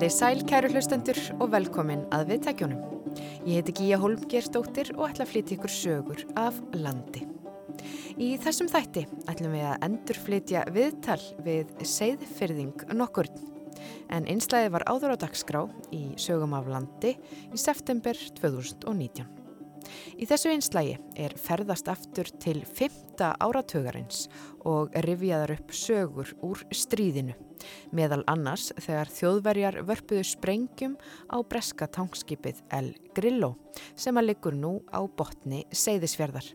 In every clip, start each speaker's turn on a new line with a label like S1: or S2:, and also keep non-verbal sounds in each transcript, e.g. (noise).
S1: Þið sæl, kæru hlustendur og velkomin að viðtækjónum. Ég heiti Gíja Holmgerstóttir og ætla að flytja ykkur sögur af landi. Í þessum þætti ætlum við að endur flytja viðtal við seiðfyrðing nokkur. En einslæði var áður á dagskrá í sögum af landi í september 2019. Í þessu einslægi er ferðast aftur til 5. áratögarins og rifjaðar upp sögur úr stríðinu. Meðal annars þegar þjóðverjar vörpuðu sprengjum á breska tankskipið El Grillo sem að liggur nú á botni Seyðisfjörðar.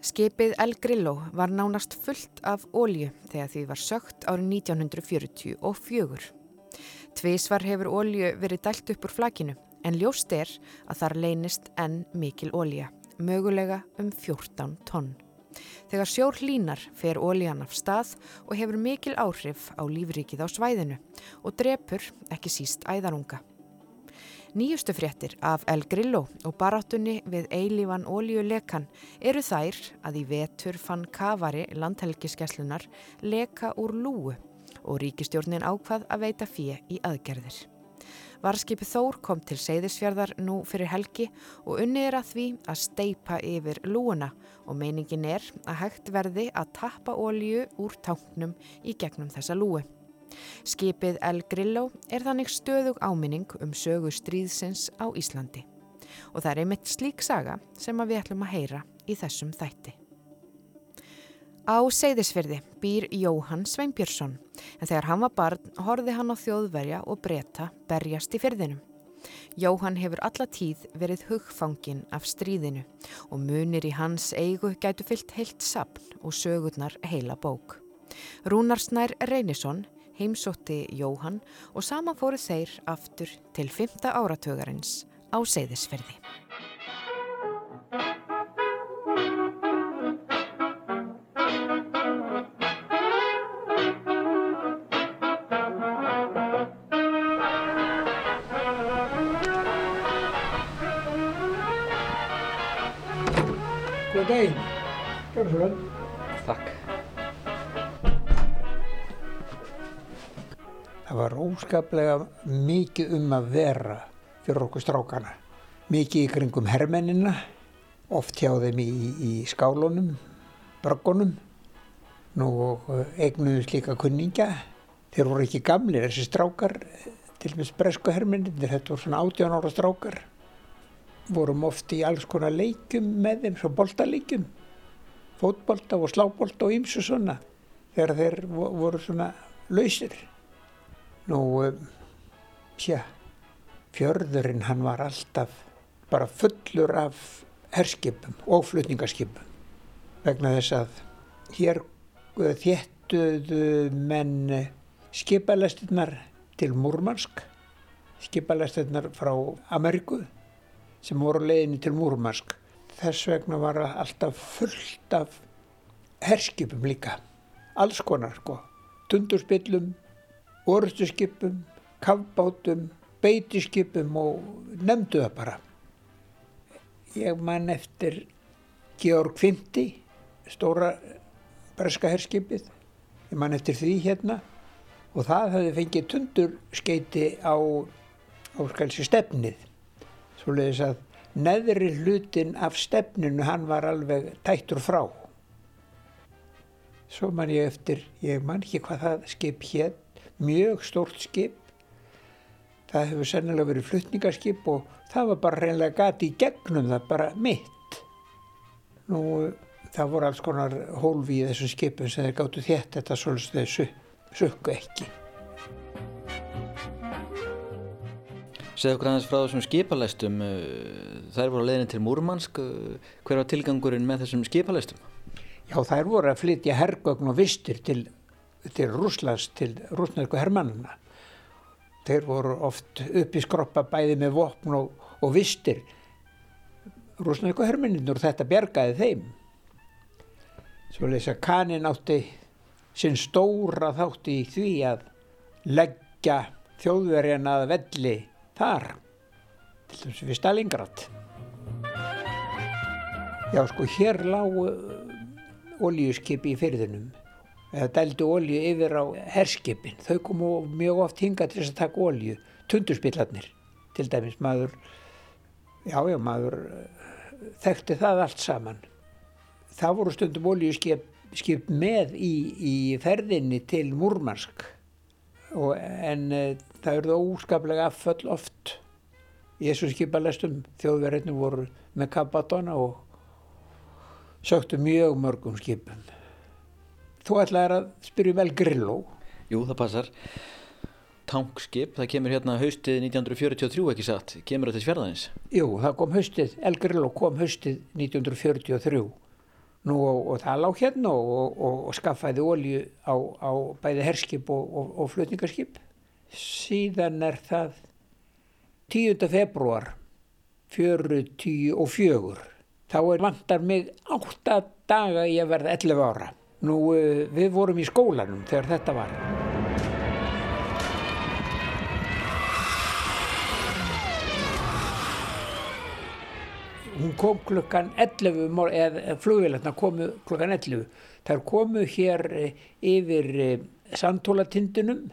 S1: Skipið El Grillo var nánast fullt af ólju þegar því var sögt árið 1944. Tvísvar hefur ólju verið dælt upp úr flakinu en ljóst er að þar leynist enn mikil ólja, mögulega um 14 tonn. Þegar sjór hlínar fer óljan af stað og hefur mikil áhrif á lífrikið á svæðinu og drepur ekki síst æðarunga. Nýjustu fréttir af El Grillo og baráttunni við eilífan óljulekan eru þær að í vetur fann kavari landhelgiskeslunar leka úr lúu og ríkistjórnin ákvað að veita fjö í aðgerðir. Varskipi Þór kom til Seyðisfjörðar nú fyrir helgi og unnið er að því að steipa yfir lúuna og meiningin er að hægt verði að tappa ólju úr táknum í gegnum þessa lúi. Skipið El Grillo er þannig stöðug áminning um sögu stríðsins á Íslandi og það er einmitt slík saga sem við ætlum að heyra í þessum þætti. Á Seyðisfyrði býr Jóhann Sveinbjörnsson en þegar hann var barn horfi hann á þjóðverja og breyta berjast í fyrðinum. Jóhann hefur alla tíð verið hugfangin af stríðinu og munir í hans eigu gætu fyllt heilt sapn og sögurnar heila bók. Rúnarsnær Reynisson heimsótti Jóhann og saman fóru þeir aftur til 5. áratögarins á Seyðisfyrði.
S2: Gjörðu svo vel.
S3: Takk.
S2: Það var óskaplega mikið um að vera fyrir okkur strákana. Mikið í kringum hermennina, oft hjá þeim í, í skálunum, bröggunum. Nú eignuðus líka kunningja. Þeir voru ekki gamlir, þessi strákar, til og með bresku hermenninir, þetta voru svona 18 ára strákar vorum oft í alls konar leikum með þeim, svo boltaleikjum fótbolta og slábolta og ýmsu svona þegar þeir voru svona lausir nú tja fjörðurinn hann var alltaf bara fullur af herskipum og flutningarskipum vegna þess að hér þéttuðu menn skipalestinnar til Múrmansk skipalestinnar frá Ameríku sem voru leiðinni til Múrmansk. Þess vegna var alltaf fullt af herskipum líka, alls konar sko, tundurspillum, orustuskipum, kavbátum, beitiskipum og nefndu það bara. Ég man eftir Georg Fymti, stóra breska herskipið, ég man eftir því hérna. Og það hefði fengið tundurskeiti á, á skalsi stefnið. Svoleiðis að neðri hlutin af stefninu hann var alveg tættur frá. Svo man ég eftir, ég man ekki hvað það skip hér, mjög stórt skip. Það hefur sennilega verið flutningarskip og það var bara reynlega gati í gegnum það, bara mitt. Nú það voru alls konar hólfi í þessum skipum sem þeir gáttu þétt þetta svolítið þessu sökku ekki.
S3: Segð okkur aðeins frá þessum skipalæstum, þær voru að leiðin til Múrmansk, hver var tilgangurinn með þessum skipalæstum?
S2: Já þær voru að flytja hergögn og vistir til, til Rúslands, til rúsnesku hermannuna. Þeir voru oft upp í skroppa bæði með vopn og, og vistir. Rúsnesku hermanninur þetta bjergaði þeim. Svo leysa kanin átti sinn stóra þátti í því að leggja þjóðverjan að velli þar. Til dæmis við Stalingrad. Já sko hér lág oljuskipi í fyrðinum eða dældu olju yfir á herskipin. Þau komu mjög oft hinga til þess að taka olju, tundurspillarnir til dæmis maður, já já maður eh, þekkti það allt saman. Það voru stundum oljuskip skip með í, í ferðinni til Múrmansk. Og, en e, það það óskaplega afföll oft í þessu skipalestum þjóðverðinu voru með kabatona og söktu mjög mörgum skipum. Þú ætlaði að spyrja vel um Grilló.
S3: Jú, það passar. Tankskip, það kemur hérna haustið 1943 ekki satt, kemur þetta til sverðaðins?
S2: Jú, það kom haustið, El Grillo kom haustið 1943 Nú, og, og það lág hérna og, og, og skaffaði ólju á, á bæði herskip og flutningarskip. Síðan er það 10. februar 44. Þá er vantar mig 8 daga í að verða 11 ára. Nú, eh, við vorum í skólanum þegar þetta var. hún kom klukkan 11 eða flugvélarna komu klukkan 11 þær komu hér eh, yfir eh, sandtólatindunum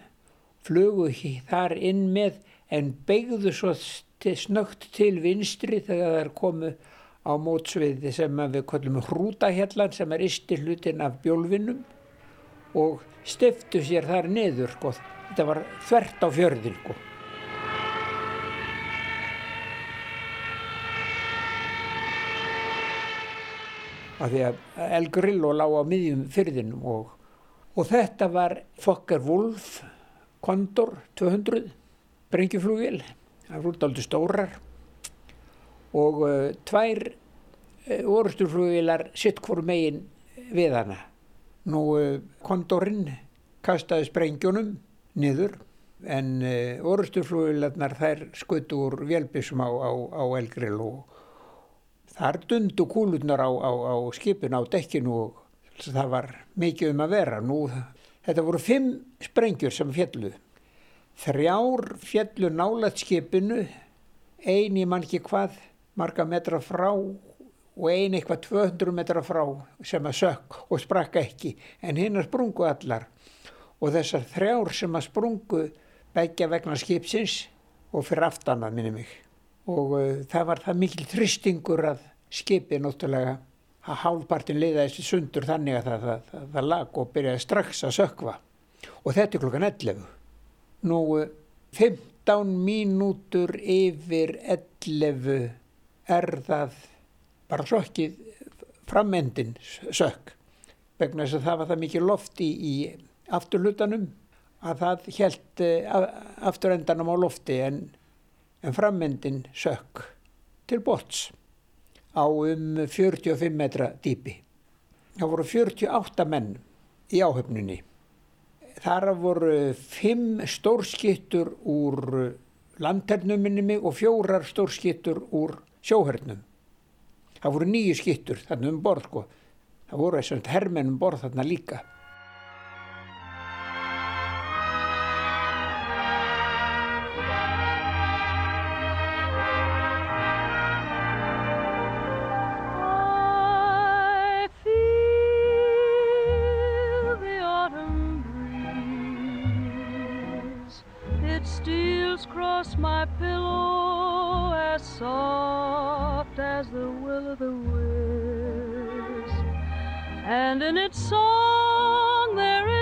S2: flugu þar inn með en beigðu svo snögt til vinstri þegar þær komu á mótsviði sem við kallum hrútahjallan sem er ysti hlutin af bjólfinum og stiftu sér þar niður sko. þetta var þvert á fjörðin sko. af því að El Grillo lág á miðjum fyrðinum og, og þetta var Fokker Wolf Condor 200 brengjuflugil, það voru aldrei stórar og uh, tvær uh, orusturflugilar sitt hvort megin við hana. Nú uh, Condorinn kastaði sprengjunum niður en orusturflugilarnar þær skutu úr vélbísum á, á, á El Grillo og Þar dundu kúlurnar á, á, skipinu á dekkinu og það var mikið um að vera. Nú, þetta voru fimm sprengjur sem fjallu. Þrjár fjallu nálat skipinu, eini mann ekki hvað, marga metra frá og eini eitthvað 200 metra frá sem að sökk og sprakka ekki. En hinn að sprungu allar og þessar þrjár sem að sprungu begja vegna skipsins og fyrir aftanað minni mig og uh, það var það mikil þristingur að skipi náttúrulega að hálfpartin leiðaðist í sundur þannig að það, það, það, það lag og byrjaði strax að sökva og þetta er klokkan 11 nú 15 mínútur yfir 11 er það bara sökkið frammendin sökk. Vegna þess að það var það mikið loft í, afturlutanum að það held uh, afturendanum á lofti en en frammyndin sökk til bots á um 45 metra dýpi. Það voru 48 menn í áhöfnunni. Þar voru 5 stórskittur úr landhernuminni og fjórar stórskittur úr sjóhörnum. Það voru nýju skittur þarna um borð sko. Það voru þess að hermenn um borð þarna líka.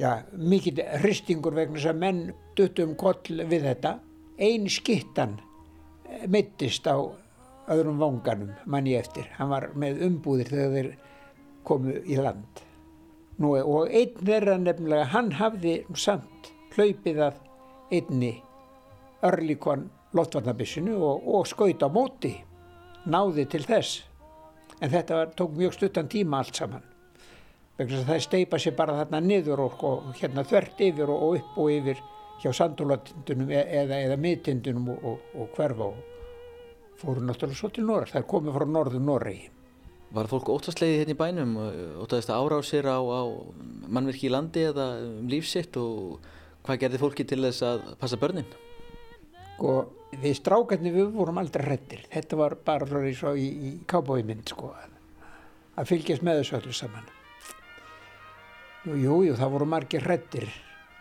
S2: já, mikið hristingur vegna þess að menn duttu um koll við þetta. Einn skittan eh, mittist á öðrum vanganum manni eftir. Hann var með umbúðir þegar þeir komu í land. Nú, og einn þeirra nefnilega, hann hafði samt hlaupið að einni örlíkon loftvarnabissinu og, og skaut á móti, náði til þess en þetta var, tók mjög stuttan tíma allt saman vegna það steipa sér bara þarna niður og, og hérna þvert yfir og, og upp og yfir hjá sandólatindunum e eða, eða miðtindunum og, og, og hverfa og fóru náttúrulega svo til Norra, það er komið frá norðu Norri.
S3: Var fólk óttaslegið hérna í bænum óttast að árá sér á, á mannverki í landi eða um lífsitt og hvað gerði fólki til þess að passa börnin?
S2: Og við strákarnir við vorum aldrei hrettir, þetta var bara í, í kábóimynd sko að fylgjast með þessu öllu saman. Jú, jú, það voru margir hrettir,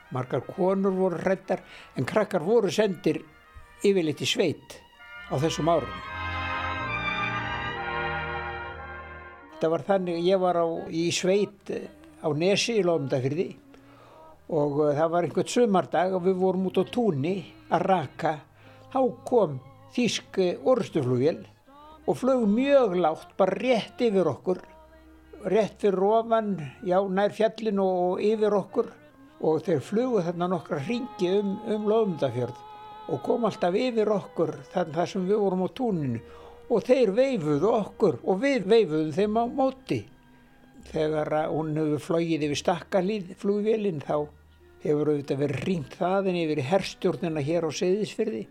S2: margar konur voru hrettar en krakkar voru sendir yfirleitt í sveit á þessum árum. Þetta var þannig, ég var á, í sveit á Nesi í Lófndafyrði og uh, það var einhvern sömardag og við vorum út á túnni að raka. Þá kom þísk orðstuflugil og flög mjög lágt, bara rétt yfir okkur, rétt fyrir ofan, já, nær fjallin og yfir okkur. Og þeir flugu þarna nokkra hringi um, um Lófndafjörð og kom alltaf yfir okkur þannig þar sem við vorum á túninu. Og þeir veifuðu okkur og við veifuðum þeim á móti. Þegar hún hefur flogið yfir stakkalíð flugvélinn þá hefur auðvitað verið ringt þaðin yfir í herrstjórnina hér á Seyðisfyrði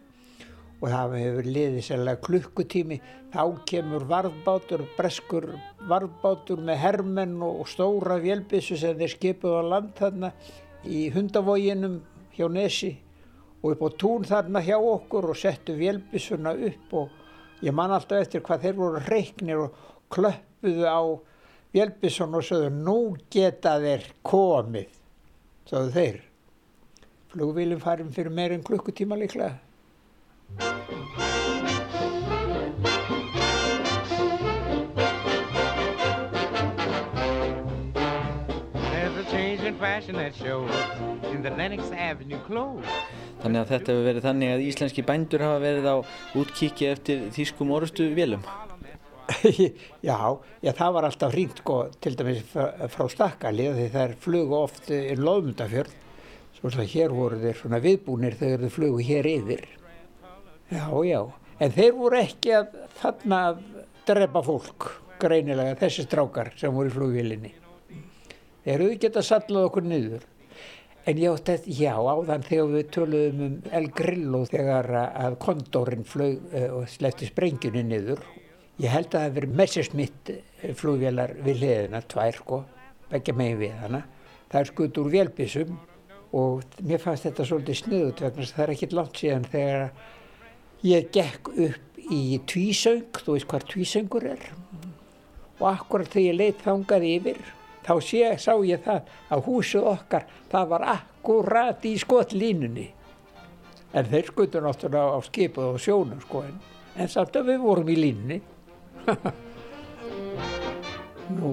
S2: og það hefur liðið sérlega klukkutími. Þá kemur varðbátur, breskur varðbátur með hermenn og stóra vélbissu sem þeir skipuð á land þarna í hundavoginum hjá Nesi og upp á tún þarna hjá okkur og settu vélbissuna upp og ég man alltaf eftir hvað þeir voru reiknir og klöppuðu á vélbissun og sögðu nú geta þeir komið, sögðu þeir. Flugvílinn farin fyrir meirinn klukkutíma líklega.
S3: Þannig að þetta hefur verið þannig að íslenski bændur hafa verið á útkíki eftir þýskum orustu vélum. (laughs)
S2: já, já, það var alltaf hringt sko, til dæmis frá Stakali því þær flugu oft í Lóðmundafjörð svo að hér voru þeir svona viðbúnir þegar þeir flugu hér yfir. Já, já, en þeir voru ekki að þarna að drepa fólk greinilega, þessi strákar sem voru í flugvílinni. Þeir eru ekki að sallað okkur niður. En já, þetta, já, áðan þegar við töluðum um El Grillo þegar að kondórin flög uh, og sleppti sprengjunni niður. Ég held að það hefði verið Messerschmitt flugvélar við hliðina, tvær sko, begja megin við hana. Það er skutt úr vélbísum og mér fannst þetta svolítið sniðut vegna þess að það er ekkit langt síðan þegar ég gekk upp í tvísöng, þú veist hvað tvísöngur er, og akkurat þegar ég leitt þangað yfir þá sé, sá ég það að húsið okkar, það var akkurat í skotlínunni. En þeir skutu náttúrulega á skipuð og sjónum sko, en, en samt að við vorum í línni. (laughs) Nú,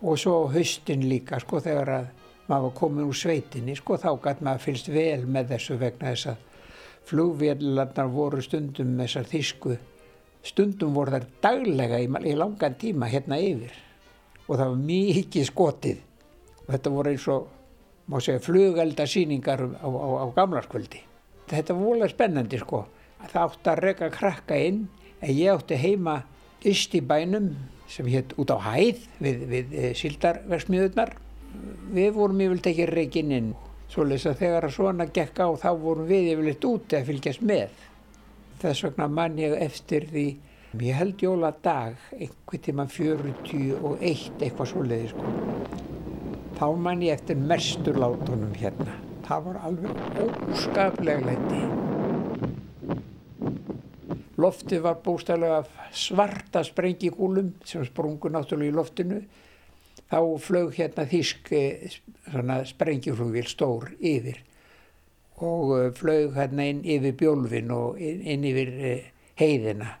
S2: og svo haustin líka, sko, þegar að maður var komin úr sveitinni, sko, þá gæti maður fylgst vel með þessu vegna þess að flugvélarnar voru stundum með þessar þísku, stundum voru þær daglega í, í langan tíma hérna yfir og það var mikið skotið og þetta voru eins og, má segja, flugeldasýningar á, á, á gamlarskvöldi. Þetta volið spennandi sko. Það átti að reyka krakka inn en ég átti heima yst í bænum sem hétt út á hæð við, við e, sildarversmiðurnar. Við vorum yfirleitt ekki reygin inn svoleiðis að þegar að svona gekk á þá vorum við yfirleitt úti að fylgjast með. Þess vegna mann ég eftir því Ég held jóladag, einhvern tíma 41 eitthvað svoleiði sko. Þá man ég eftir mesturlátunum hérna. Það var alveg óskaplega leiti. Loftið var bústæðilega svarta sprengikúlum sem sprungu náttúrulega í loftinu. Þá flög hérna þísk sprengiflugil stór yfir og eh, flög hérna inn yfir bjólfin og inn, inn yfir eh, heiðina.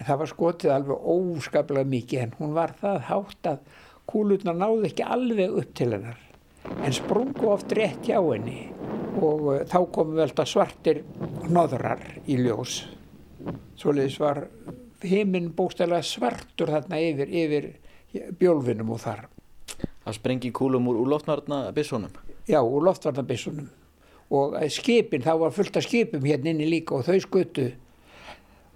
S2: En það var skotið alveg óskaplega mikið en hún var það hátt að kúlurnar náðu ekki alveg upp til hennar. En sprungu oft rétt hjá henni og þá komu velta svartir noðrar í ljós. Svoleiðis var heiminn bókstæðilega svartur þarna yfir, yfir bjólfinum og þar
S3: Það sprengi kúlum úr, loftvarnabissunum?
S2: Já, úr loftvarnabissunum og eh, skipin, þá var fullt af skipum hérna inni líka og þau skutu.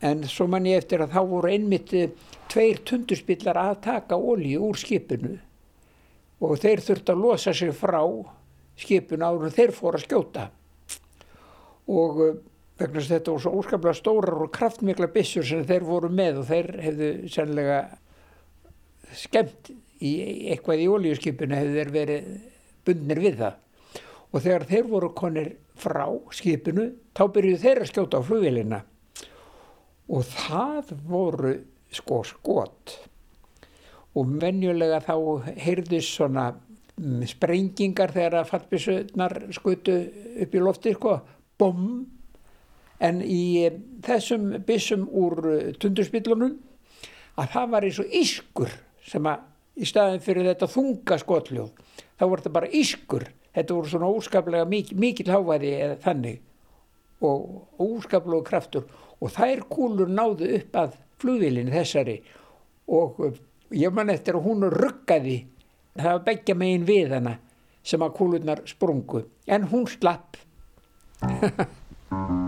S2: En svo man ég eftir að þá voru einmitt eh, tveir tundurspillar að taka ólíu úr skipinu. Og þeir þurfti að losa sér frá skipinu áður þeir fóru að skjóta. Og uh, vegna þess að þetta voru svo óskaplega stórar og kraftmikla bissur sem þeir voru með og þeir hefðu sannlega skemmt í eitthvað í ólíuskipinu hefðu þeir verið bundnir við það. Og þegar þeir voru konir frá skipinu þá byrjuðu þeir að skjóta á flugvélina. Og það voru sko skot. Og venjulega þá heyrðus svona sprengingar þegar að fattbissunar skutu upp í lofti sko, bom. En í eh, þessum bissum úr eh, tundurspillunum að það var eins og ískur sem að í staðin fyrir þetta þunga skotljóð þá voru þetta bara ískur. Þetta voru svona óskaplega mikil, mikil hávæði eða þannig og óskaplega kraftur. Og þær kúlur náðu upp að flugvílinni þessari og ég man eftir að hún ruggaði það var begja megin við hana sem að kúlurnar sprungu. En hún slapp (laughs)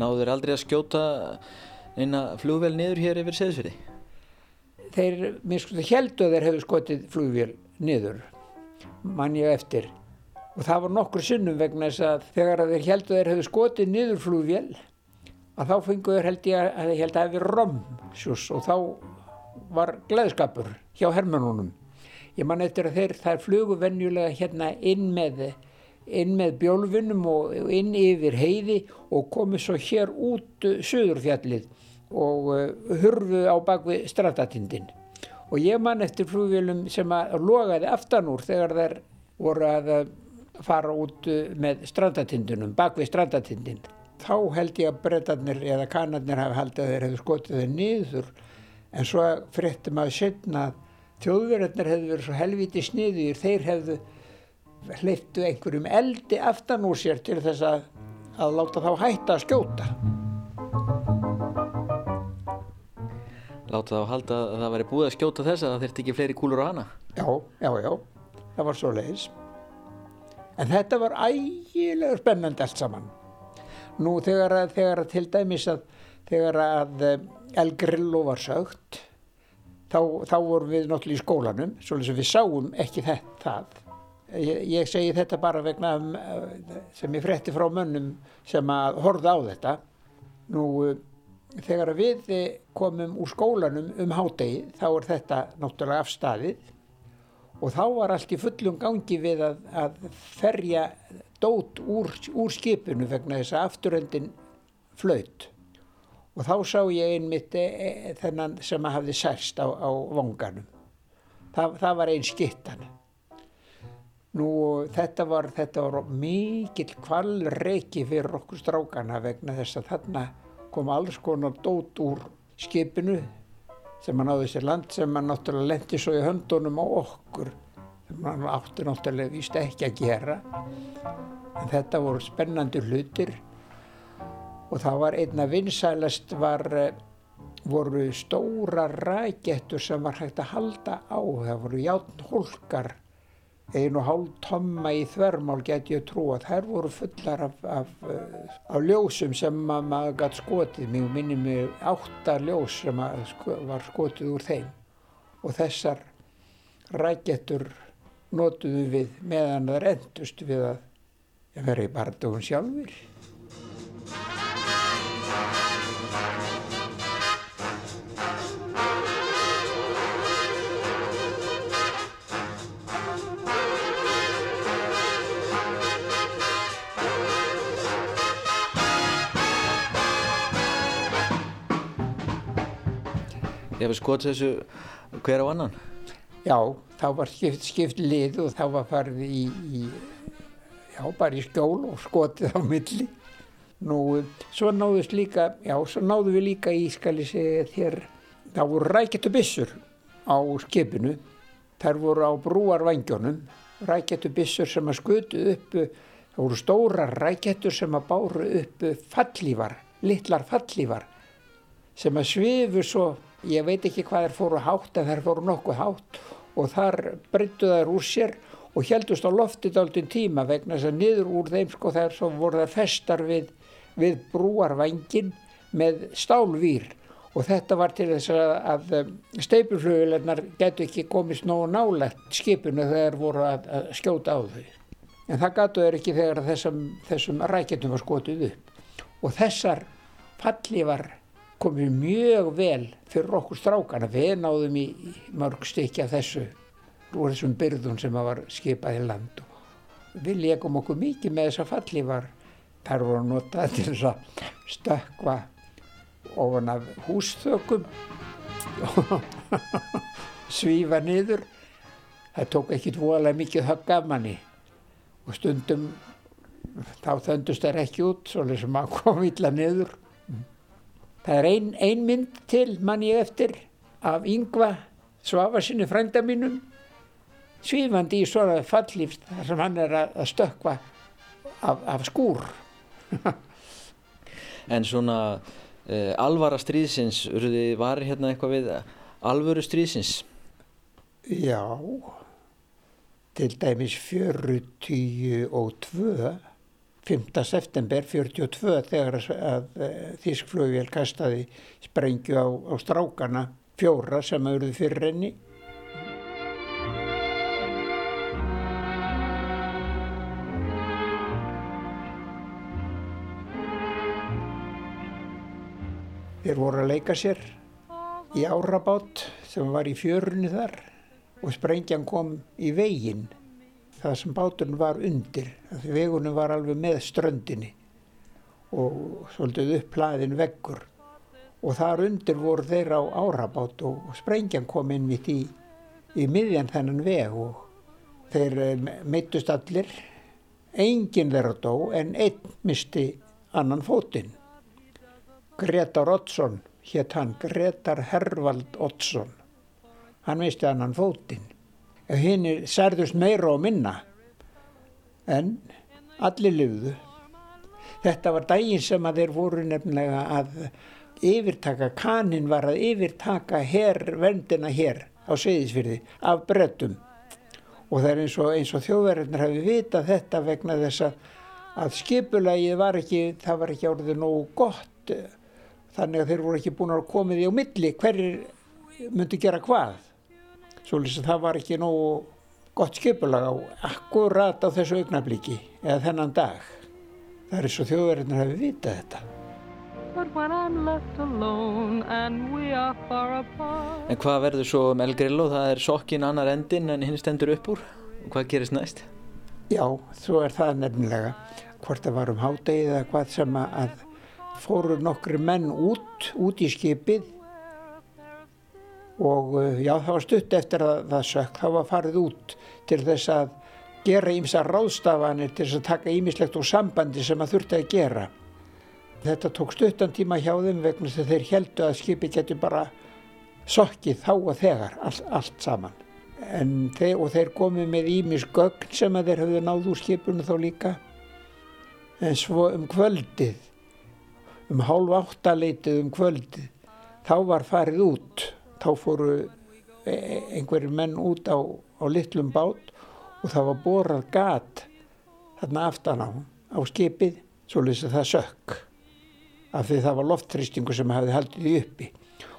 S3: náðu þeir aldrei að skjóta eina flugvél niður hér yfir seðsfyrði?
S2: Þeir, mér sko, heldu að þeir hefðu skotið flugvél niður, mann ég eftir. Og það var nokkur sinnum vegna þess að þegar að þeir heldu að þeir hefðu skotið niður flugvél, að þá fenguður held ég að þeir held að hefði romsjús og þá var gleðskapur hjá hermönunum. Ég man eftir að þeir, þær flugu venjulega hérna inn með inn með bjólfunum og inn yfir heiði og komið svo hér út uh, söðurfjallið og uh, hurfu á bakvið stratatindin. Og ég man eftir flugvélum sem að logaði aftan úr þegar þær voru að uh, fara út með stratatindunum, bakvið stratatindin. Þá held ég að brettarnir eða kanarnir hafi haldið að þeir hefðu skotið þeir niður en svo fréttum að setna þjóðverðarnir hefðu verið svo helviti sniður, þeir hefðu hleyptu einhverjum eldi aftan úr sér til þess að, að láta þá hætta að skjóta.
S3: Láta þá halda að það væri búið að skjóta þess að það þurfti ekki fleiri kúlur á hana?
S2: Já, já, já, það var svo leiðis. En þetta var ægilega spennandi allt saman. Nú þegar að, þegar að til dæmis að þegar að eh, El Grillo var sögt, þá, þá vorum við náttúrulega í skólanum, svolítið sem við sáum ekki þetta það Ég, ég segi þetta bara vegna sem ég fretti frá mönnum sem að horfa á þetta. Nú þegar við komum úr skólanum um hádegi þá er þetta náttúrulega afstæðið og þá var allt í fullum gangi við að, að ferja dót úr, úr skipinu vegna þess að afturöndin flaut. Og þá sá ég einmitt e, e, þennan sem að hafði særst á, á vonganum. Það, það var einn skittan. Nú þetta var, þetta var mikill kvalreiki fyrir okkur strákana vegna þess að þarna kom alls konar dót úr skipinu sem hann áði sér land sem hann náttúrulega lendi svo í höndunum á okkur sem hann átti náttúrulega vist ekki að gera. En þetta voru spennandi hlutir og það var einna vinsælast var, voru stóra rækettur sem var hægt að halda á. Það voru játn hólkar einu og hálf tomma í þvermál get ég trú að þær voru fullar af, af, eh, af ljósum sem maður gæti skotið. Mér minnir mig átta ljós sem sko, var skotið úr þeim. Og þessar rækjettur notuðu við meðan það endust við að vera í bardugum sjálfur
S3: Ég hef skotið þessu hver á annan?
S2: Já, þá var skipt, skipt lið og þá var farið í, í, já, bara í skjól og skotið á milli. Nú, svo náðust líka, já, svo náðu við líka í, skal ég segja þér, þá voru rækjættu bissur á skipinu þær voru á brúarvangjónum, rækjættubissur sem að skutu upp, það voru stóra rækjættur sem að báru upp fallívar, litlar fallívar sem að svifu svo, ég veit ekki hvað þær fóru hátt en þær fóru nokkuð hátt og þar breyttu þær úr sér og heldust á loftið aldrei tíma vegna þess að niður úr þeim sko þær voru þær festar við, við brúarvangin með stálvýr og þetta var til þess að, að um, steipuflugurlegnar getur ekki komist nógu nálegt skipinu þegar voru að, að skjóta á þau. En það gatu þeir ekki þegar þessum, þessum rækjendum var skotið upp. Og þessar fallívar komið mjög vel fyrir okkur strákana. Við náðum í, mörg stykja þessu úr þessum byrðun sem var skipað í land. Og við leikum okkur mikið með þessar fallívar. Þar voru notað til þess að stökka ofan af húsþökum (laughs) svífa niður það tók ekki tvoðalega mikið högg af manni og stundum þá þöndust þær ekki út svolítið sem að koma illa niður það er ein, ein mynd til manni eftir af yngva svafarsinni frænda mínum svífandi í svona fallíft þar sem hann er að stökka af, af skúr (laughs)
S3: En svona uh, alvara stríðsins, urði var hérna eitthvað við alvöru stríðsins?
S2: Já, til dæmis 42, 5. september 42 þegar að uh, Þískflögvél kastaði sprengju á, á strákana fjóra sem auðvitað fyrir henni Þeir voru að leika sér í árabátt sem var í fjörunni þar og sprengjan kom í veginn það sem báturinn var undir. Vegunum var alveg með ströndinni og svolítið upp hlaðin veggur og þar undir voru þeir á árabátt og sprengjan kom inn mitt í, í miðjan þennan veg og þeir eh, meittust allir. Engin þeirra dó en einn misti annan fótinn. Gretar Oddsson hétt hann, Gretar Hervald Oddsson. Hann misti annan fótinn. Hinn særðust meira og minna en allir livðu. Þetta var daginn sem að þeir voru nefnilega að yfirtaka, kaninn var að yfirtaka her, vendina hér á Seyðisfyrði af brettum og það er eins og, og þjóðverðinir hafi vitað þetta vegna þess að skipulagið var ekki, það var ekki árið nógu gott. Þannig að þeir voru ekki búin að koma því á milli hverjir myndi gera hvað svo lýst að það var ekki nógu gott skipulag á akkurat á þessu augnabliki eða þennan dag. Það er eins og þjóðverðinir hafi vitað þetta.
S3: En hvað verður svo um El Grillo? Það er sokkin annar endin en hinn stendur upp úr. Og hvað gerist næst?
S2: Já, svo er það nefnilega hvort það var um hádegið eða hvað sem að fóru nokkri menn út, út í skipið og eh, já það var stutt eftir að það sökk, það var farið út til þess að gera ímsa ráðstafanir til þess að taka ímislegt úr sambandi sem að þurfti að gera. Þetta tók stuttan tíma hjá þeim vegna þess að þeir heldu að skipi getur bara sokkið þá og þegar allt, allt saman. Þeir, og þeir komið með ímis gögn sem að þeir höfðu náð úr skipinu þá líka. En svo um kvöldið um hálf áttaleitið um kvöldi þá var farið út þá fóru e, e, einhverjir menn út á, á litlum bát og það var borað gat þarna aftan á, á skipið svo lýsið það sökk af því það var loftþrýstingu sem hefði haldið uppi.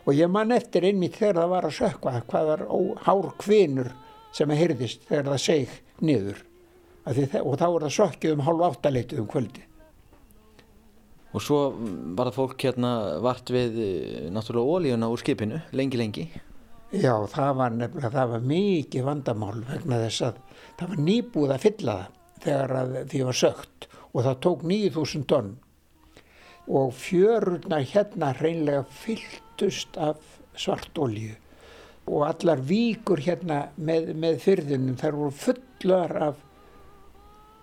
S2: Og ég man eftir einmitt þegar það var að sökka hvað var hár kvinur sem að hyrðist þegar það seg niður. Og þá var það sökkið um hálf áttaleitið um kvöldi
S3: Og svo var það fólk hérna vart við eh, náttúrulega ólíuna úr skipinu, lengi lengi.
S2: Já, það var nefnilega, það var mikið vandamál vegna þess að það var nýbúð að fylla það þegar því var sögt og það tók 9000 tonn. Og fjörurna hérna hreinlega fylltust af svart ólíu og allar víkur hérna með, með fyrðunum þær voru fullar af,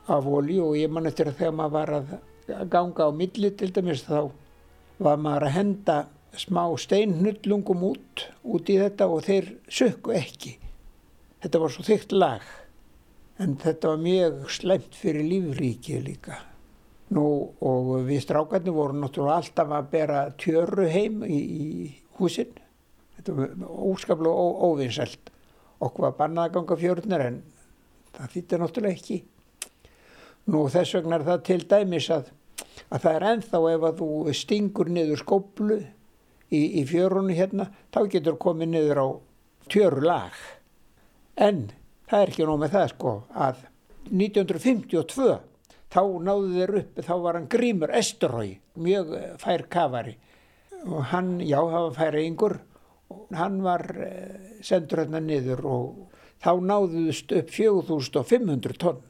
S2: af ólíu og ég man eftir að þegar maður var að að ganga á milli til dæmis þá var maður að henda smá steinhnullungum út út í þetta og þeir sökku ekki. Þetta var svo þygt lag en þetta var mjög slemt fyrir lífríkið líka. Nú og við strákarnir vorum náttúrulega alltaf að bera tjöru heim í, í húsinn þetta var óskaplega óvinnselt okkur var bannað að ganga fjörðnar en það þýtti náttúrulega ekki nú þess vegna er það til dæmis að, að það er enþá ef að þú stingur niður skóplu í, í fjörunni hérna þá getur komið niður á tjöru lag en það er ekki nóg með það sko að 1952 þá náðu þeir upp, þá var hann Grímur Esterói, mjög fær kafari og hann, já það var færi yngur og hann var eh, sendur hérna niður og þá náðuðust upp 4500 tonn.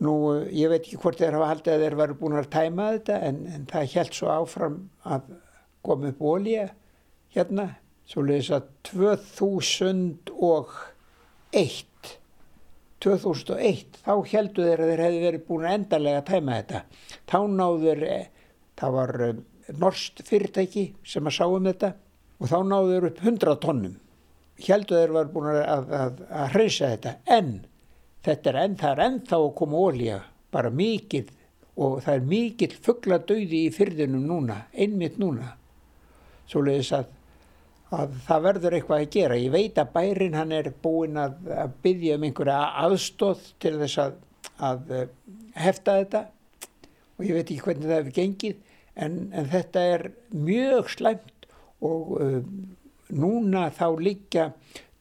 S2: Nú ég veit ekki hvort þeir hafa haldið að þeir varu búin að tæma þetta en, en það held svo áfram að koma upp ólíja hérna, svo leiðis að 2001 2001 þá heldu þeir að þeir hefði verið búin að endarlega tæma þetta. Þá náður eh, það var eh, norst fyrirtæki sem að sáum þetta og þá náður upp 100 tónnum heldu þeir var búin að, að, að hreinsa þetta. En þetta er enn það er ennþá að koma ólíja bara mikið og það er mikið fuggladauði í fyrðinum núna einmitt núna svo leiðis að að það verður eitthvað að gera. Ég veit að bærin hann er búinn að, að byggja um einhverja aðstóð til þess að, að eh, hefta þetta og ég veit ekki hvernig það hefur gengið en, en þetta er mjög slæmt og uh, núna þá líka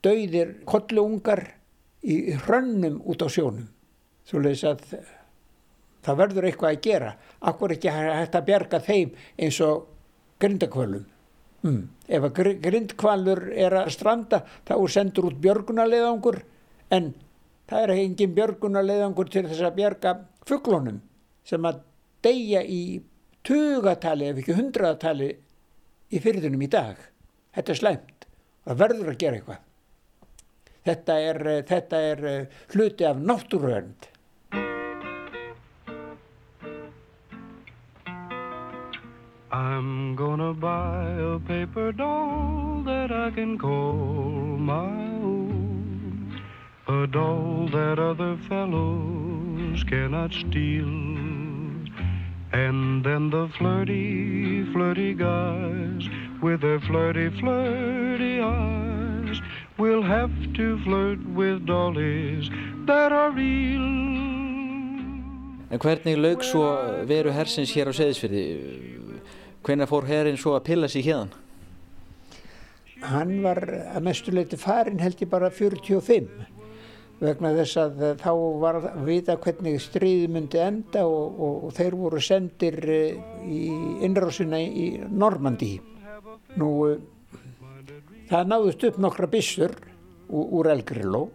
S2: dauðir kolluungar í hrönnum út á sjónum. Svo leiðis að það verður eitthvað að gera. Akkur ekki hægt að bjarga þeim eins og grindakvölum. Mm. Ef að grindkvalur er að stranda þá er sendur út björgunarleðangur en það er engin björgunarleðangur til þess að björga fugglónum sem að deyja í tugatali ef ekki hundraðatali í fyrðunum í dag. Þetta er slæmt. Það verður að gera eitthvað. Þetta er, þetta er eh, hluti af náttúruvernd. I'm gonna buy a paper doll that I can call my own. A doll that other fellows cannot steal. And then the flirty, flirty guys with their flirty, flirty eyes will have to flirt with dollies that are real. En hvernig laug svo veru hersins hér á Seðisfjörði? Hvenna fór herrin svo að pilla sér hérðan? Hann var að mestuleiti farin held ég bara 45 vegna þess að þá var að vita hvernig stríði myndi enda og, og, og þeir voru sendir eh, í innrásina í Normandi. Nú það náðust upp nokkra bissur úr Elgrillo.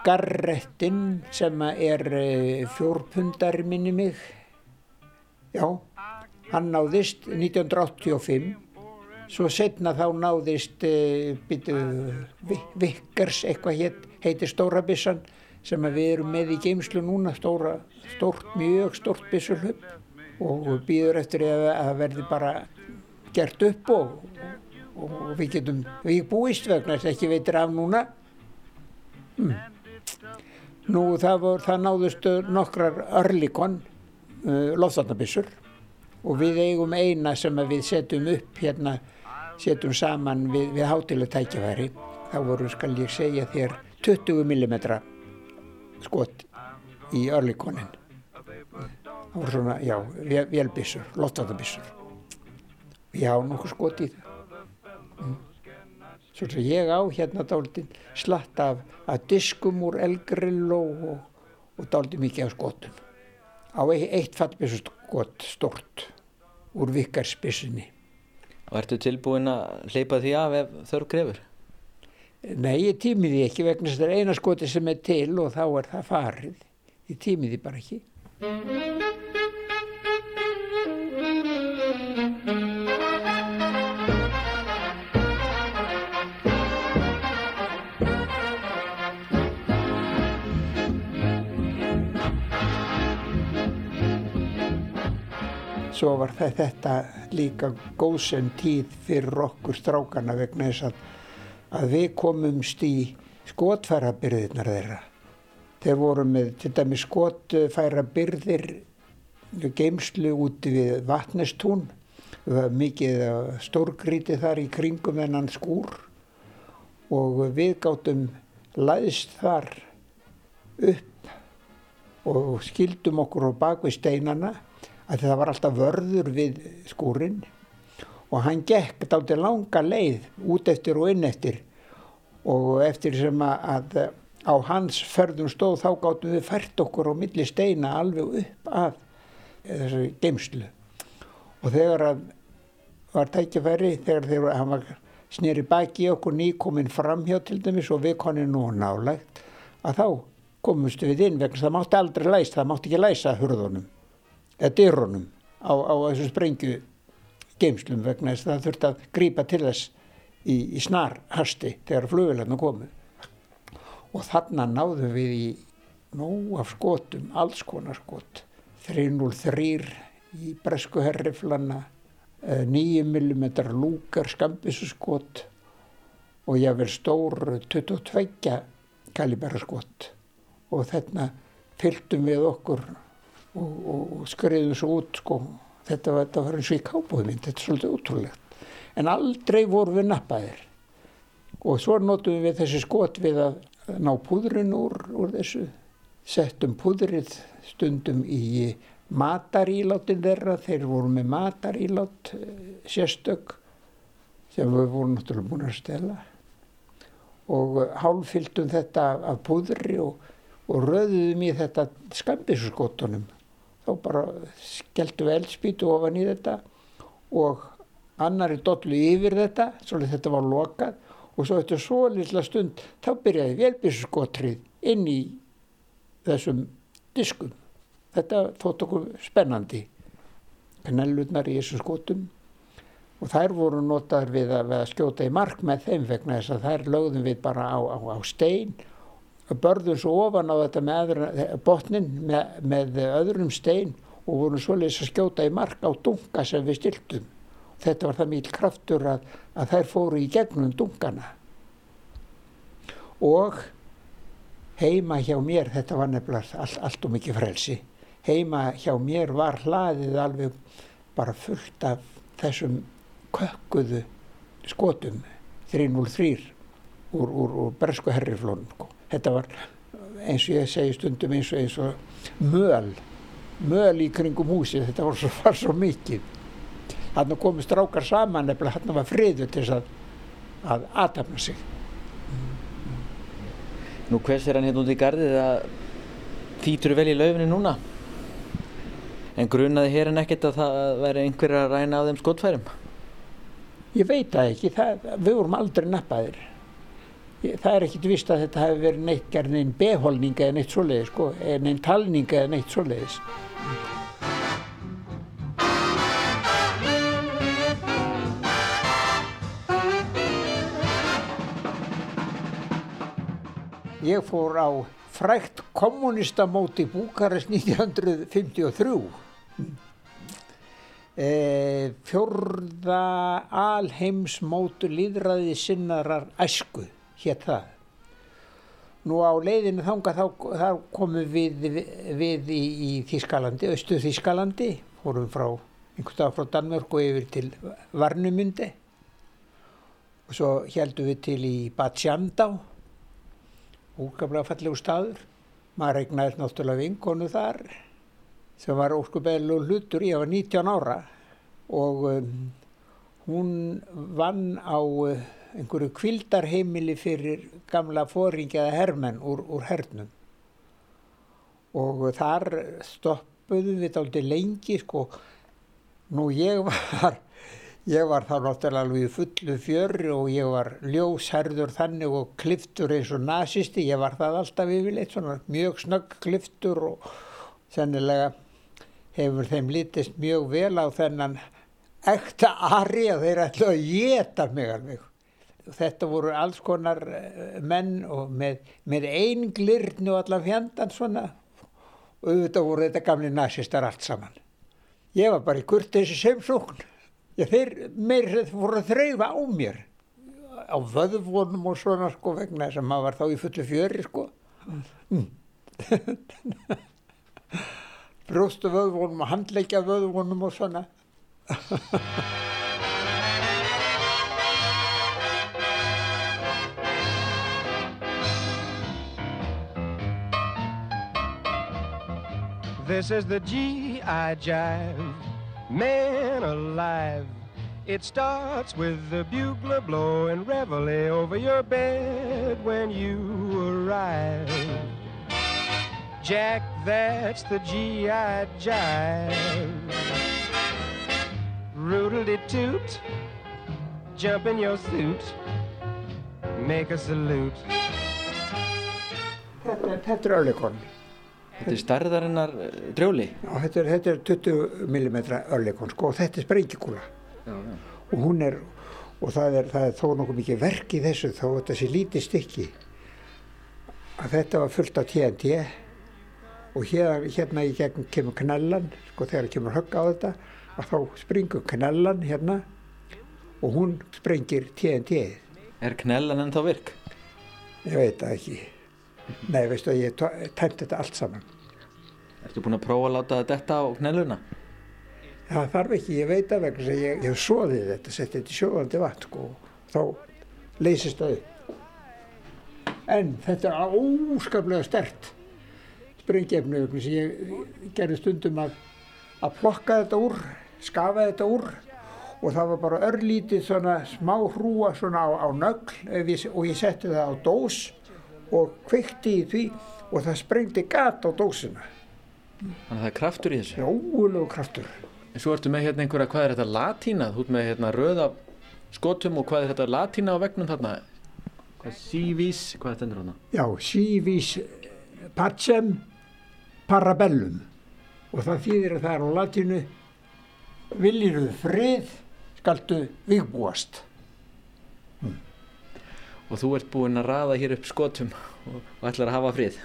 S2: Garrettinn sem er eh, fjórpundar minni mig, já hann náðist 1985 svo setna þá náðist e, Vickers eitthvað heit, heitir Stórabissan sem við erum með í geimslu núna stóra, stórt, mjög stórt bissulhupp og býður eftir að það verði bara gert upp og, og við getum við búist vegna þess að ekki veitir af núna hmm. nú það, vor, það náðust nokkrar örlikon uh, lofþarnabissur og við eigum eina sem við setjum upp hérna, setjum saman við, við hátilegtækjafæri. þá voru, skal ég segja þér, 20 mm skot í örlíkonin. Það voru svona, já, velbissur, lottatabissur. Já, nokkuð skot í það. Svo sem ég á hérna dálítið slatt af, af diskum úr elgrill og, og dálítið mikið af skotum á eitt fallbisskott stort úr vikarspissinu.
S3: Og ertu tilbúin að hleypa því af ef þörf grefur?
S2: Nei, ég tími því ekki vegna þess að það er eina skoti sem er til og þá er það farið. Ég tími því bara ekki. Svo var þetta líka góðsend tíð fyrir okkur strákana vegna þess að, að við komumst í skotfærabyrðirnar þeirra. Þeir voru með til dæmi skotfærabyrðir geimslu úti við vatnestún. Mikið stórgríti þar í kringum ennan skúr og við gáttum læðist þar upp og skildum okkur á bakvið steinana að það var alltaf vörður við skúrin og hann gekk dátti langa leið út eftir og inn eftir. Og eftir sem að á hans förðum stóð þá gáttum við fært okkur á milli steina alveg upp af þessu geimslu og þegar að var tækjafæri þegar þegar hann var snýri baki okkur nýkominn framhjá til dæmis og við konum nú nálægt að þá komumstu við inn vegna það mátti aldrei læsa, það mátti ekki læsa hurðunum eða dyrunum á, á þessu sprengju geimslum vegna þess að það þurfti að grípa til þess í, í snar hasti þegar flugvelarna komu. Og þarna náðum við í nóg af skotum, alls konar skot. 303 í bresku herriflana 9mm lúkar skambisskot og ég verð stór 22 kalibera skot. Og þarna fylgdum við okkur og, og, og skriðum svo út sko. Þetta var, þetta var eins og í kábúðmynd, þetta er svolítið útrúlegt. En aldrei voru við nappaðir. Og svo notum við þessi skot við að ná púðrin úr, úr þessu, settum púðrið stundum í matarílátin þeirra, þeir voru með matarílát eh, sérstök sem við vorum náttúrulega búin að stela. Og hálfyldum þetta af púðri og, og röðum í þetta skambisskotunum þá bara skelltu við eldspítu ofan í þetta og annari dollu yfir þetta svolítið þetta var lokað. Og svo eftir svo lilla stund þá byrjaði velbísskotrið inn í þessum diskum. Þetta þótt okkur spennandi. Knellurnar í þessum skotum. Og þær voru notaður við að, við að skjóta í mark með þeim vegna þess að þær lögðum við bara á, á, á stein börðum svo ofan á þetta með botnin með, með öðrum stein og vorum svolítið að skjóta í mark á dunga sem við stiltum. Þetta var það mjög kraftur að, að þær fóru í gegnum dungana. Og heima hjá mér, þetta var nefnilega all, allt og mikið frelsi, heima hjá mér var hlaðið alveg bara fullt af þessum kökkuðu skotum 303 úr, úr, úr Bresku herriflónum. Þetta var eins og ég segi stundum eins og eins og möl möl í kringum húsi þetta var svo, (laughs) var svo mikið. Hann komið strákar saman eða hann var friður til að að aðtapna sig.
S3: Nú hvers er hann hérna út í gardið að þýtur vel í laufinu núna? En grunaði hér en ekkert að það væri einhver að ræna á þeim skotfærum?
S2: Ég veit það ekki. Það, við vorum aldrei nappaðir það er ekkit vist að þetta hefur verið neitt gerð neinn beholning eða neitt svoleiðis sko, neinn talning eða neitt svoleiðis. Ég fór á frækt kommunistamóti Búkarest 1953. E, fjörða alheimsmótu líðræði sinnarar æsku hétt það. Nú á leiðinu þanga þá, þá komum við, við, í, í Þískalandi, austu Þískalandi, fórum frá einhvern dag frá Danmörku yfir til Varnumundi og svo heldum við til í Bad Sjandá, úrgaflega fallegu staður. Maður regnaði náttúrulega vinkonu þar sem var óskubæðilega hlutur, ég var 19 ára og um, hún vann á einhverju kvildarheimili fyrir gamla fóringjaða hermenn úr, úr hernum. Og þar stoppuðum við aldrei lengi sko. Nú ég var ég var þá náttúrulega alveg í fullu fjörri og ég var ljósherður þannig og kliftur eins og nazisti ég var það alltaf yfirleitt svona mjög snögg kliftur og sennilega hefur þeim litist mjög vel á þennan ekta ari að þeir ætla að geta mig alveg þetta voru alls konar eh, menn og með, með einn glirn og allan fjandan svona og auðvitað voru þetta gamli nazistar allt saman. Ég var bara í kurtið þessi semsókn. Þeir meir voru að þreyfa á mér á vöðvonum og svona sko vegna þess að maður var þá í fullu fjöri sko mm. (laughs) brjóstu vöðvonum og handleikja vöðvonum og svona (laughs) This is the G.I. Jive, man alive. It starts with the bugler blowing reveille over your bed when you arrive. Jack, that's the G.I. Jive. Roodle-de-toot, jump in your suit, make a salute. Þetta, er öllekon.
S3: Þetta er starðarinnar eh, drjóli?
S2: Já, þetta er, þetta er 20 mm öllekon sko og þetta er sprengikúla. Og hún er, og það er, það er þó nokkuð mikið verk í þessu þó þetta sé lítið stykki. Að þetta var fullt af TNT og hér, hérna í gegn kemur knellan, sko þegar kemur högg á þetta, að þá springur knellan hérna og hún sprengir TNT.
S3: Er knellan ennþá virk?
S2: Ég veit það ekki. Nei, veistu að ég tæmt þetta allt saman.
S3: Ertu búin að prófa að láta þetta á knelluna?
S2: Það þarf ekki, ég veit að vegna sem ég, ég svoðið þetta, setti þetta í sjóðandi vatn sko, og þá leysist það upp. En þetta er óskaplega stert springjefni sem ég gerði stundum að, að plokka þetta úr, skafa þetta úr og það var bara örlítið svona smá hrúa svona á, á nögl og ég setti það á dós og kveikti í því og það sprengti gata á dósina.
S3: Þannig að það er kraftur í þessu?
S2: Ógulegu kraftur.
S3: En svo ertu með hérna einhverja, hvað er þetta latína? Þú ert með hérna röða skotum og hvað er þetta latína á vegnum þarna? Hvað er sívís, hvað er þetta endur hana?
S2: Já, sívís pacem parabellum og það þýðir að það er á latínu viljiruð frið skaldu viðbúast
S3: og þú ert búinn að raða hér upp skotum og, og ætlar að hafa frið.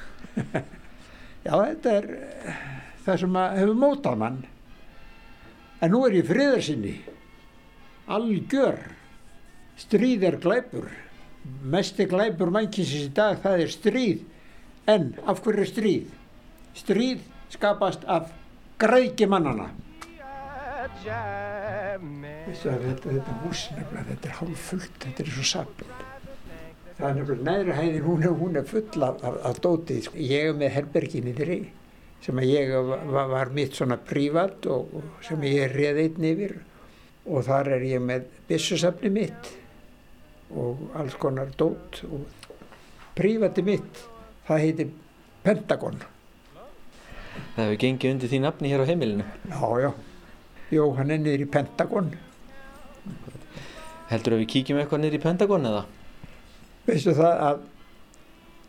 S2: Já, þetta er eh, það sem hefur mótað mann. En nú er ég friðarsinni algjör stríð er glæpur mesti glæpur mannkynsins í dag það er stríð. En af hverju stríð? Stríð skapast af græki mannana Þetta, þetta hús nefnilega, þetta er hálf fullt, þetta er svo sapn það er nefnilega neðri hæðin hún hún er full af, af, af dóti sko. ég er með herberginni þeirri sem að ég var, var mitt svona prívat og, og sem ég er reð einn yfir. Og þar er ég með bissusafni mitt og alls konar dót og prívati mitt. Það heitir Pentagon.
S3: Það hefur gengið undir því nafni hér á heimilinu.
S2: Já, já. Jó, hann er niður í Pentagon.
S3: Heldur að við kíkjum eitthvað niður í Pentagon eða?
S2: Veistu það að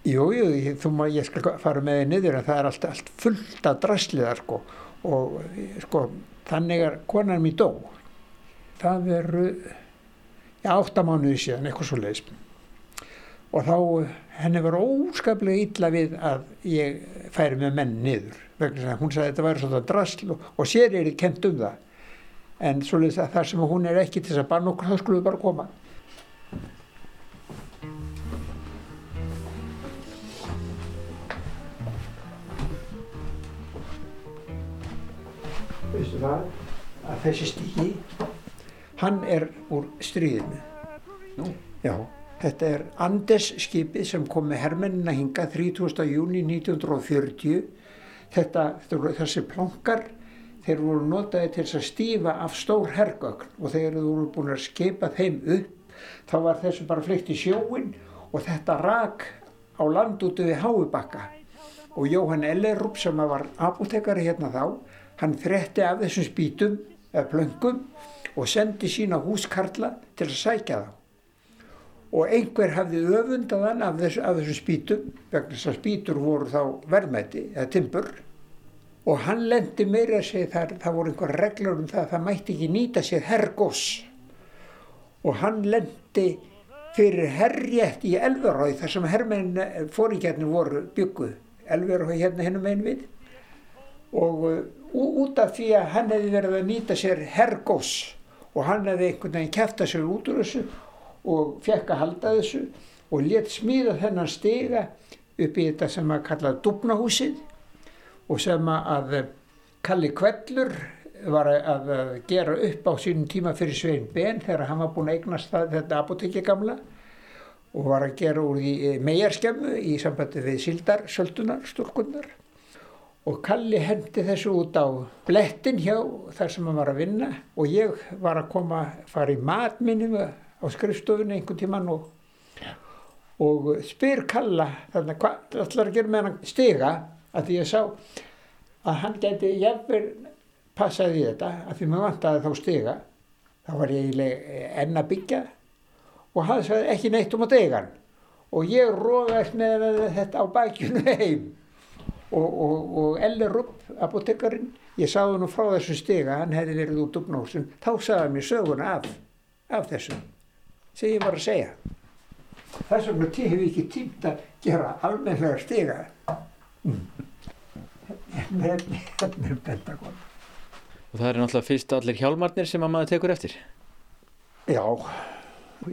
S2: jújú, jú, þú maður ég skal fara með þig niður en það er allt, allt fullt af drasliðar sko og sko þannig er konan mér dó. Það veru áttamánuði síðan, eitthvað svo leiðis og þá henni var óskaplega illa við að ég færi með menn niður vegna að hún sagði að þetta væri svona drasl og, og sér er ég kent um það. En svo leiðis að þar sem hún er ekki til þess að banna okkur þá skulum við bara koma veistu það að þessi stígi hann er úr stríðinu Nú. já, þetta er Andes skipið sem kom með hermennina hinga 30. júni 1940 þetta, þessi plankar þeir voru notaði til að stífa af stór hergögn og þegar þú voru búin að skipa þeim upp þá var þessu bara fleikt í sjóin og þetta rak á land út við Háubakka og Jóhann Ellerup sem var apotekari hérna þá Hann þretti af þessum spítum eða plöngum og sendi sína húskarla til að sækja þá. Og einhver hafði öfundaðan af, þess, af þessum spítum, vegna þess að spítur voru þá verðmætti eða timpur. Og hann lendi meira að segja þar, það voru einhver reglur um það að það mætti ekki nýta sér herrgós. Og hann lendi fyrir herrjætt í Elverói þar sem herrmenn fóringjarnir voru bygguð. Elverói hérna hennum einn við. Og út af því að hann hefði verið að nýta sér hergós og hann hefði einhvern veginn kæft að sér út úr þessu og fekk að halda þessu og let smíða þennan stiga upp í þetta sem að kalla Dúbnahúsið og sem að Kalli Kvellur var að gera upp á sínum tíma fyrir Svein Ben þegar hann var búin að eignast það, þetta apotekki gamla og var að gera úr því megarskemmu í sambandi við sildarsöldunar, stúrkunnar og Kalli hendi þessu út á blettin hjá þar sem hann var að vinna. Og ég var að koma, fara í matminnum á skrifstofunni einhvern tíman og, og spyr Kalla þannig hvað ætlar að gera með hann stiga? Að því ég sá að hann geti jafnver passaði í þetta að því maður vantaði þá stiga. Þá var ég enn að byggja og hann sagði ekki neitt um að degan og ég róðast með þetta á bækjunu heim og, og, og Elli Rupp, apotekarinn, ég sagði nú frá þessu stiga, hann hefði verið út upp nósum, þá sagði mér söguna af, af þessu, sem ég var að segja. Þess vegna hefur ekki tímt að gera almenlega stiga. Hérna er Pentagon.
S3: Og það er náttúrulega fyrst allir hjálmarnir sem að maður tekur eftir?
S2: Já,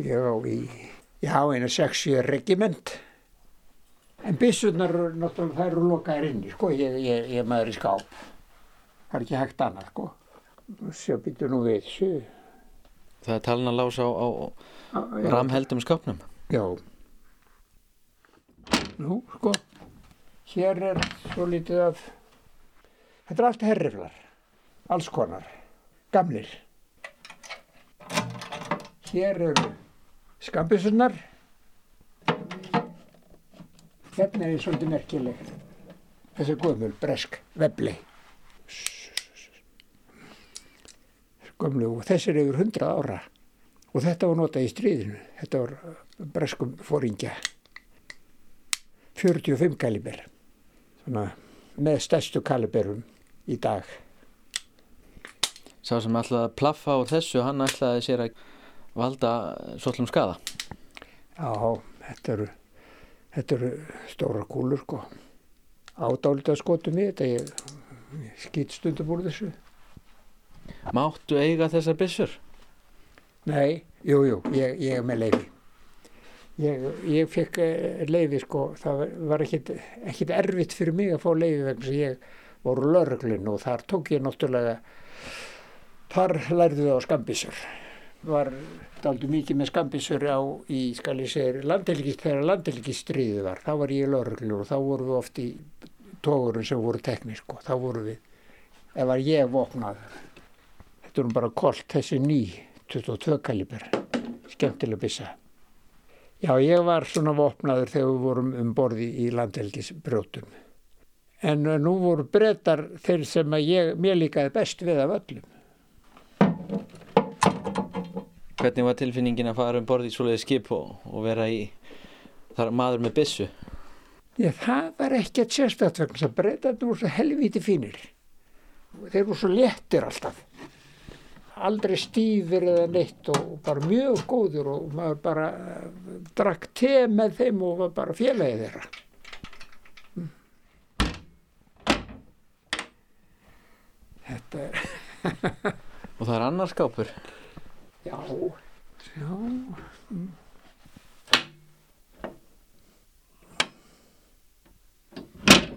S2: ég á í, já, einu sexi regiment. En byssurnar, náttúrulega, þær eru lokaðir inni, sko, ég, ég, ég maður í skáp. Það er ekki hægt annað, sko. Sjá býtu nú við, sjö.
S3: Það er talin að lása á, á, ramheldum skápnum?
S2: Já. Nú, sko, hér er svo litið af, þetta er allt herriflar, alls konar, gamlir. Hér eru skambissurnar. Hérna er svolítið merkileg. Þessi gömul, bresk, vebli. Gömlu og þessir yfir hundra ára. Og þetta var notað í stríðinu. Þetta var breskum fóringja. 45 kaliber. Svona með stærstu kaliberum í dag.
S3: Sá sem ætlaði að plaffa á þessu, hann ætlaði sér að valda svolum skada.
S2: Já, þetta eru Þetta eru stóra kúlur sko. Ádálita skotum í þetta, ég, ég skýt stundum úr þessu.
S3: Máttu eiga þessar byssur?
S2: Nei, jú, jú, ég, ég er með leiði. Ég, ég fekk eh, leiði sko, það var ekkit erfitt fyrir mig að fá leiði vegna sem ég voru lörglinn og þar tók ég náttúrulega, þar lærði það á skambissur. Var daldu mikið með skambisur á í, landelgist, þegar landelgistriðið var, þá var ég lögreglur og þá voru við oft í tógurum sem voru teknísk og þá voru við, ef var ég vopnað, þetta voru bara kolt, þessi ný, 22 kaliber, skemmtilega byssa. Já, ég var svona vopnaður þegar við vorum um borði í landelgisbrjótum. En nú voru breytar þeir sem að ég, mér líkaði best við af öllum.
S3: Hvernig var tilfinningin að fara um borði í svoleiði skip og, og vera í þar maður með bissu?
S2: Já, það var sérstætt vegna þess að breytaði voru svo helvíti fínir. Þeir voru svo léttir alltaf. Aldrei stífir eða neitt og bara mjög góður og maður bara uh, drakk te með þeim og var bara félagið þeirra. Mm. Þetta er... (laughs)
S3: og það er annarskápur?
S2: Já, já. Mm.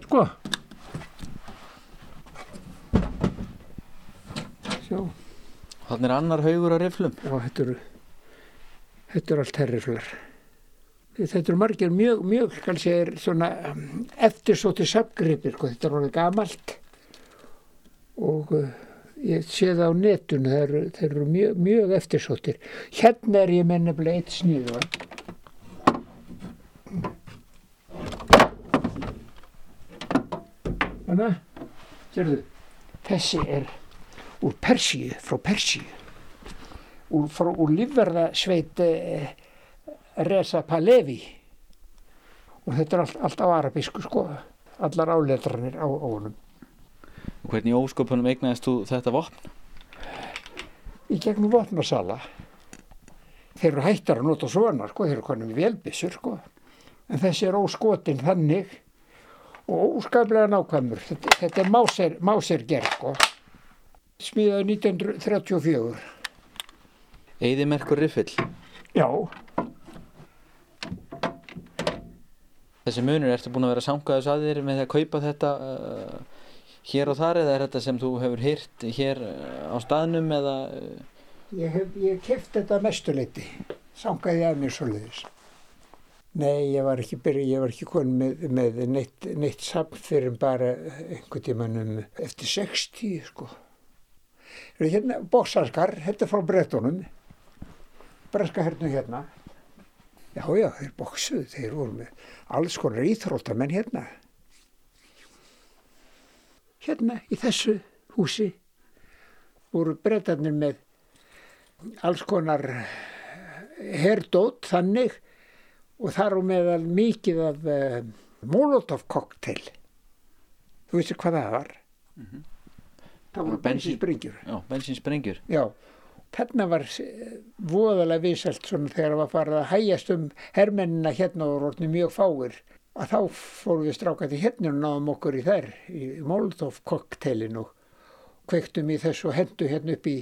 S2: Sko. Sjá.
S3: Þannig er annar haugur á riflum?
S2: Já, þetta eru, þetta eru allt herriflar. Þetta eru margir mjög, mjög, kannski er svona um, eftirsóti sapgripir, sko. þetta er alveg gamalt og uh, ég sé það á netun þeir, þeir eru mjög, mjög eftirsóttir. Hérna er ég með nefnilega eitt sníðu þannig að sérðu þessi er úr Persíu frá Persíu. Úr, úr lífverðasveit eh, Reza Palevi og þetta er allt, allt á arabísku sko. Allar áletranir á honum
S3: Hvernig ósköpunum eignæðist þú þetta vopn?
S2: Í gegnum vopnarsala. Þeir eru hættar að nota svona, sko, þeir eru konum velbissur, sko. En þessi er óskotinn þannig og óskaplega nákvæmur. Þetta, þetta er máser, másergerð, sko. Smíðaði 1934.
S3: Eðimerkur Riffil?
S2: Já.
S3: Þessi munur ertu búin að vera sangaðis að þér með að kaupa þetta... Uh, hér og þar eða er þetta sem þú hefur hýrt hér uh, á staðnum eða? Uh...
S2: Ég hef, ég keft þetta mestuleiti, sangaði að mér svoleiðis. Nei, ég var ekki byrju, ég var ekki konið með, með neitt, neitt samt fyrir bara einhvern tímanum eftir 60, sko. Hérna, bóksalskar, þetta er frá brettunum, breska hernu hérna. Já, já, þeir bóksuðu, þeir voru með alls konar íþróttamenn hérna. Hérna, í þessu húsi, voru brettarnir með alls konar herdót þannig og þar á meðal mikið af uh, Molotov kokteil. Þú veist hvað það var? Mm -hmm. það voru bensinsprengjur.
S3: Já, bensinsprengjur.
S2: Já, þarna var eh, voðalega viselt svona þegar það var farið að hægjast um hermennina hérna og rótni mjög fáir að þá fórum við strákandi hérna og náðum okkur í þær í Molotov kokteilin og kvektum í þessu og hendu hérna upp í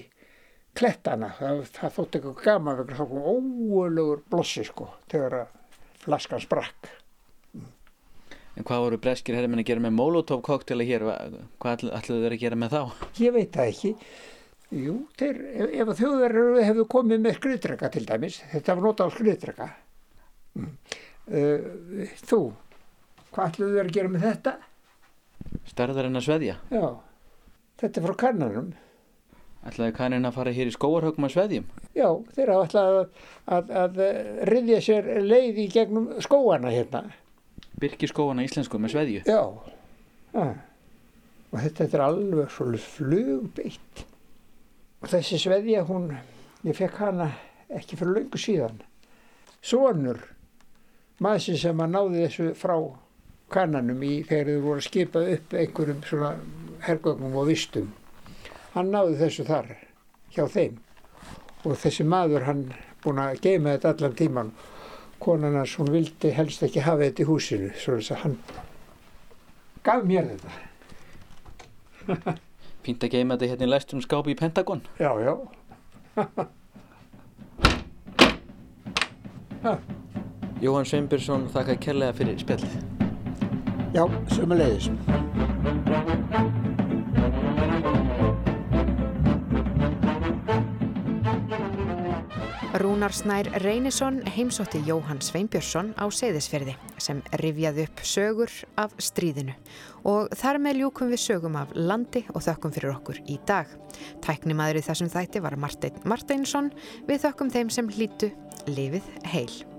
S2: klettana það, það þótt eitthvað gama vegna þá kom óölugur blossi sko þegar að flaskan sprakk.
S3: En hvað voru breskir herrmenn að gera með Molotov koktela hér? Hvað ætlaðu þeir að gera með þá?
S2: Ég veit það ekki. Jú, þeir, ef, ef þjóðverður hefðu komið með skriðdrega til dæmis, þetta var notað á skriðdrega. Mm. Uh, þú, hvað ætlaðu þeir að gera með þetta?
S3: Starðar en að sveðja?
S2: Já, þetta er frá kannanum.
S3: Ætlaði kannin að fara hér í skóarhögum að sveðjum?
S2: Já, þeir hafa ætlaði að, að, að riðja sér leið í gegnum skóana hérna.
S3: Byrki skóana íslensku með sveðju?
S2: Já, ja. og þetta, þetta er alveg svolítið flugbeitt. Og þessi sveðja, hún, ég fekk hana ekki fyrir löngu síðan. Sónur, maður sem að náði þessu frá kannanum í þegar þau voru að skipa upp einhverjum svona hergögnum og vistum. Hann náði þessu þar hjá þeim. Og þessi maður hann búin að geima þetta allan tíman konan hans hún vildi helst ekki hafa þetta í húsinu svo þess að hann gaf mér
S3: þetta. (laughs) Pýnt að geima þetta hérna í læstum skápi í Pentagon.
S2: Já, já. (laughs)
S3: Jóhann Sveinbjörnsson þakka kærlega fyrir spjallið
S2: Já, sömulegis
S1: Rúnar Snær Reynisson heimsótti Jóhann Sveinbjörnsson á Seyðisferði sem rifjaði upp sögur af stríðinu og þar með ljúkum við sögum af landi og þökkum fyrir okkur í dag. Tæknimaður í þessum þætti var Martin Martinsson við þökkum þeim sem hlýtu lifið heil.